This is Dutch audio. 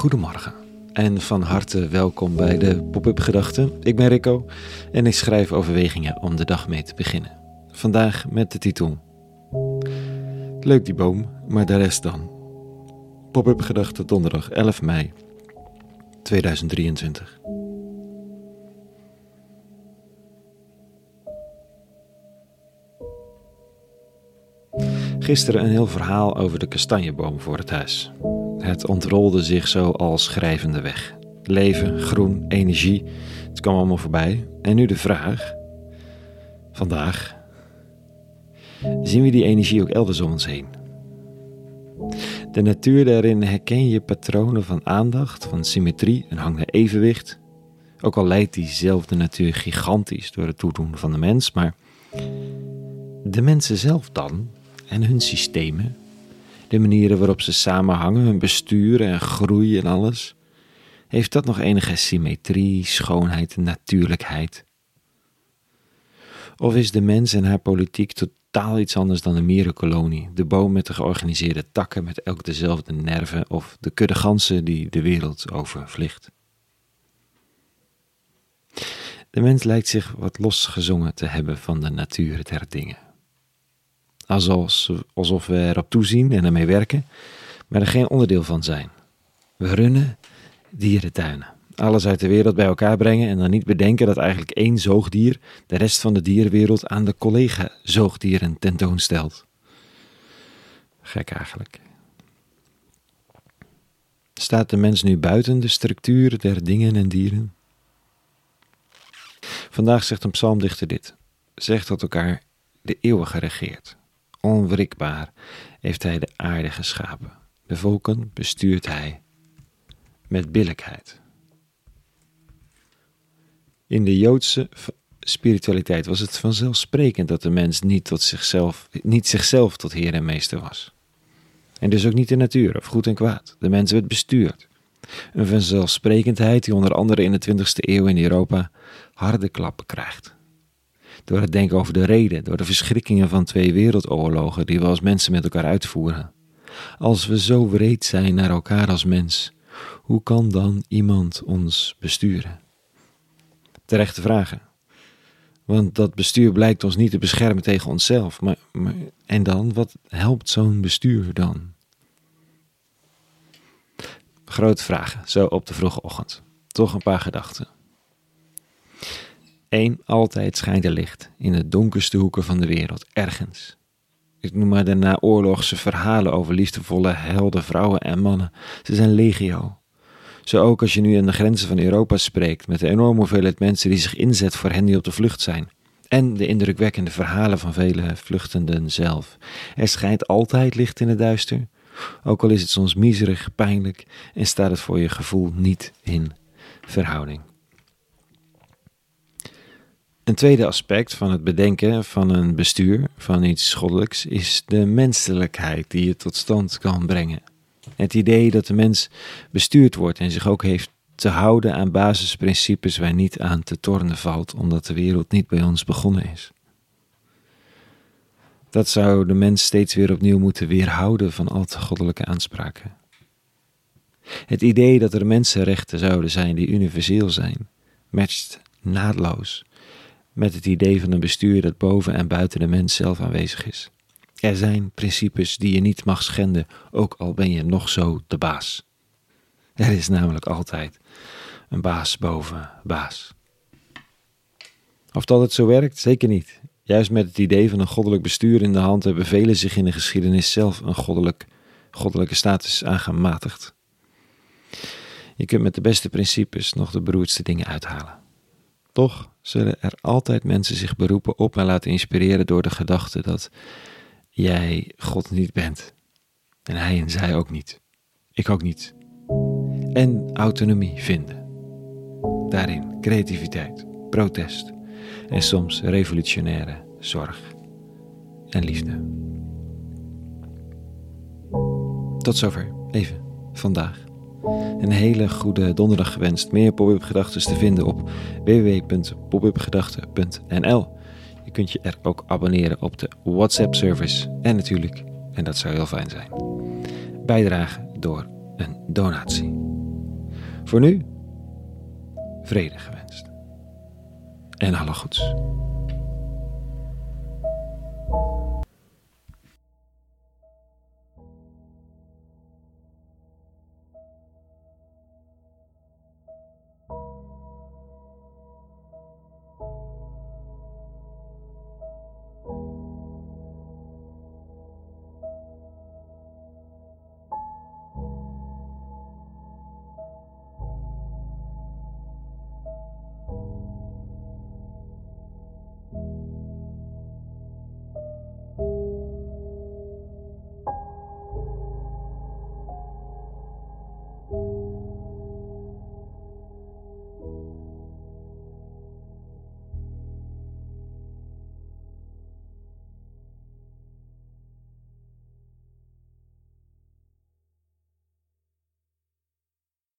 Goedemorgen en van harte welkom bij de Pop-up Gedachten. Ik ben Rico en ik schrijf overwegingen om de dag mee te beginnen. Vandaag met de titel Leuk die boom, maar de rest dan. Pop-up Gedachten donderdag 11 mei 2023. Gisteren een heel verhaal over de kastanjeboom voor het huis. Het ontrolde zich zo als schrijvende weg. Leven, groen, energie, het kwam allemaal voorbij. En nu de vraag: vandaag, zien we die energie ook elders om ons heen? De natuur daarin herken je patronen van aandacht, van symmetrie en hang naar evenwicht. Ook al leidt diezelfde natuur gigantisch door het toedoen van de mens, maar de mensen zelf dan en hun systemen, de manieren waarop ze samenhangen, hun bestuur en groei en alles, heeft dat nog enige symmetrie, schoonheid en natuurlijkheid? Of is de mens en haar politiek totaal iets anders dan een mierenkolonie, de boom met de georganiseerde takken met elk dezelfde nerven of de kudde ganzen die de wereld overvliegt? De mens lijkt zich wat losgezongen te hebben van de natuur der dingen alsof, alsof we erop toezien en ermee werken, maar er geen onderdeel van zijn. We runnen dierentuinen. Alles uit de wereld bij elkaar brengen en dan niet bedenken dat eigenlijk één zoogdier de rest van de dierenwereld aan de collega-zoogdieren tentoonstelt. Gek eigenlijk. Staat de mens nu buiten de structuur der dingen en dieren? Vandaag zegt een psalmdichter dit. Zegt tot elkaar, de eeuwige regeert. Onwrikbaar heeft hij de aarde geschapen. De volken bestuurt hij met billijkheid. In de Joodse spiritualiteit was het vanzelfsprekend dat de mens niet, tot zichzelf, niet zichzelf tot heer en meester was. En dus ook niet de natuur of goed en kwaad. De mens werd bestuurd. Een vanzelfsprekendheid die onder andere in de 20e eeuw in Europa harde klappen krijgt. Door het denken over de reden, door de verschrikkingen van twee wereldoorlogen die we als mensen met elkaar uitvoeren. Als we zo wreed zijn naar elkaar als mens, hoe kan dan iemand ons besturen? Terechte vragen. Want dat bestuur blijkt ons niet te beschermen tegen onszelf. Maar, maar en dan, wat helpt zo'n bestuur dan? Grote vragen, zo op de vroege ochtend. Toch een paar gedachten. Eén, altijd schijnt er licht in de donkerste hoeken van de wereld, ergens. Ik noem maar de naoorlogse verhalen over liefdevolle helden, vrouwen en mannen. Ze zijn legio. Zo ook als je nu aan de grenzen van Europa spreekt, met de enorme hoeveelheid mensen die zich inzet voor hen die op de vlucht zijn. En de indrukwekkende verhalen van vele vluchtenden zelf. Er schijnt altijd licht in het duister, ook al is het soms miserig, pijnlijk en staat het voor je gevoel niet in verhouding. Een tweede aspect van het bedenken van een bestuur, van iets goddelijks, is de menselijkheid die je tot stand kan brengen. Het idee dat de mens bestuurd wordt en zich ook heeft te houden aan basisprincipes waar niet aan te tornen valt, omdat de wereld niet bij ons begonnen is. Dat zou de mens steeds weer opnieuw moeten weerhouden van al te goddelijke aanspraken. Het idee dat er mensenrechten zouden zijn die universeel zijn, matcht naadloos met het idee van een bestuur dat boven en buiten de mens zelf aanwezig is. Er zijn principes die je niet mag schenden, ook al ben je nog zo de baas. Er is namelijk altijd een baas boven baas. Of dat het zo werkt, zeker niet. Juist met het idee van een goddelijk bestuur in de hand hebben velen zich in de geschiedenis zelf een goddelijk, goddelijke status aangematigd. Je kunt met de beste principes nog de beroerdste dingen uithalen. Toch zullen er altijd mensen zich beroepen op en laten inspireren door de gedachte dat jij God niet bent. En hij en zij ook niet. Ik ook niet. En autonomie vinden. Daarin creativiteit, protest en soms revolutionaire zorg en liefde. Tot zover, even vandaag. Een hele goede donderdag gewenst. Meer pop-up gedachten te vinden op www.popupgedachten.nl. Je kunt je er ook abonneren op de WhatsApp service. En natuurlijk, en dat zou heel fijn zijn, bijdragen door een donatie. Voor nu, vrede gewenst. En alle goeds.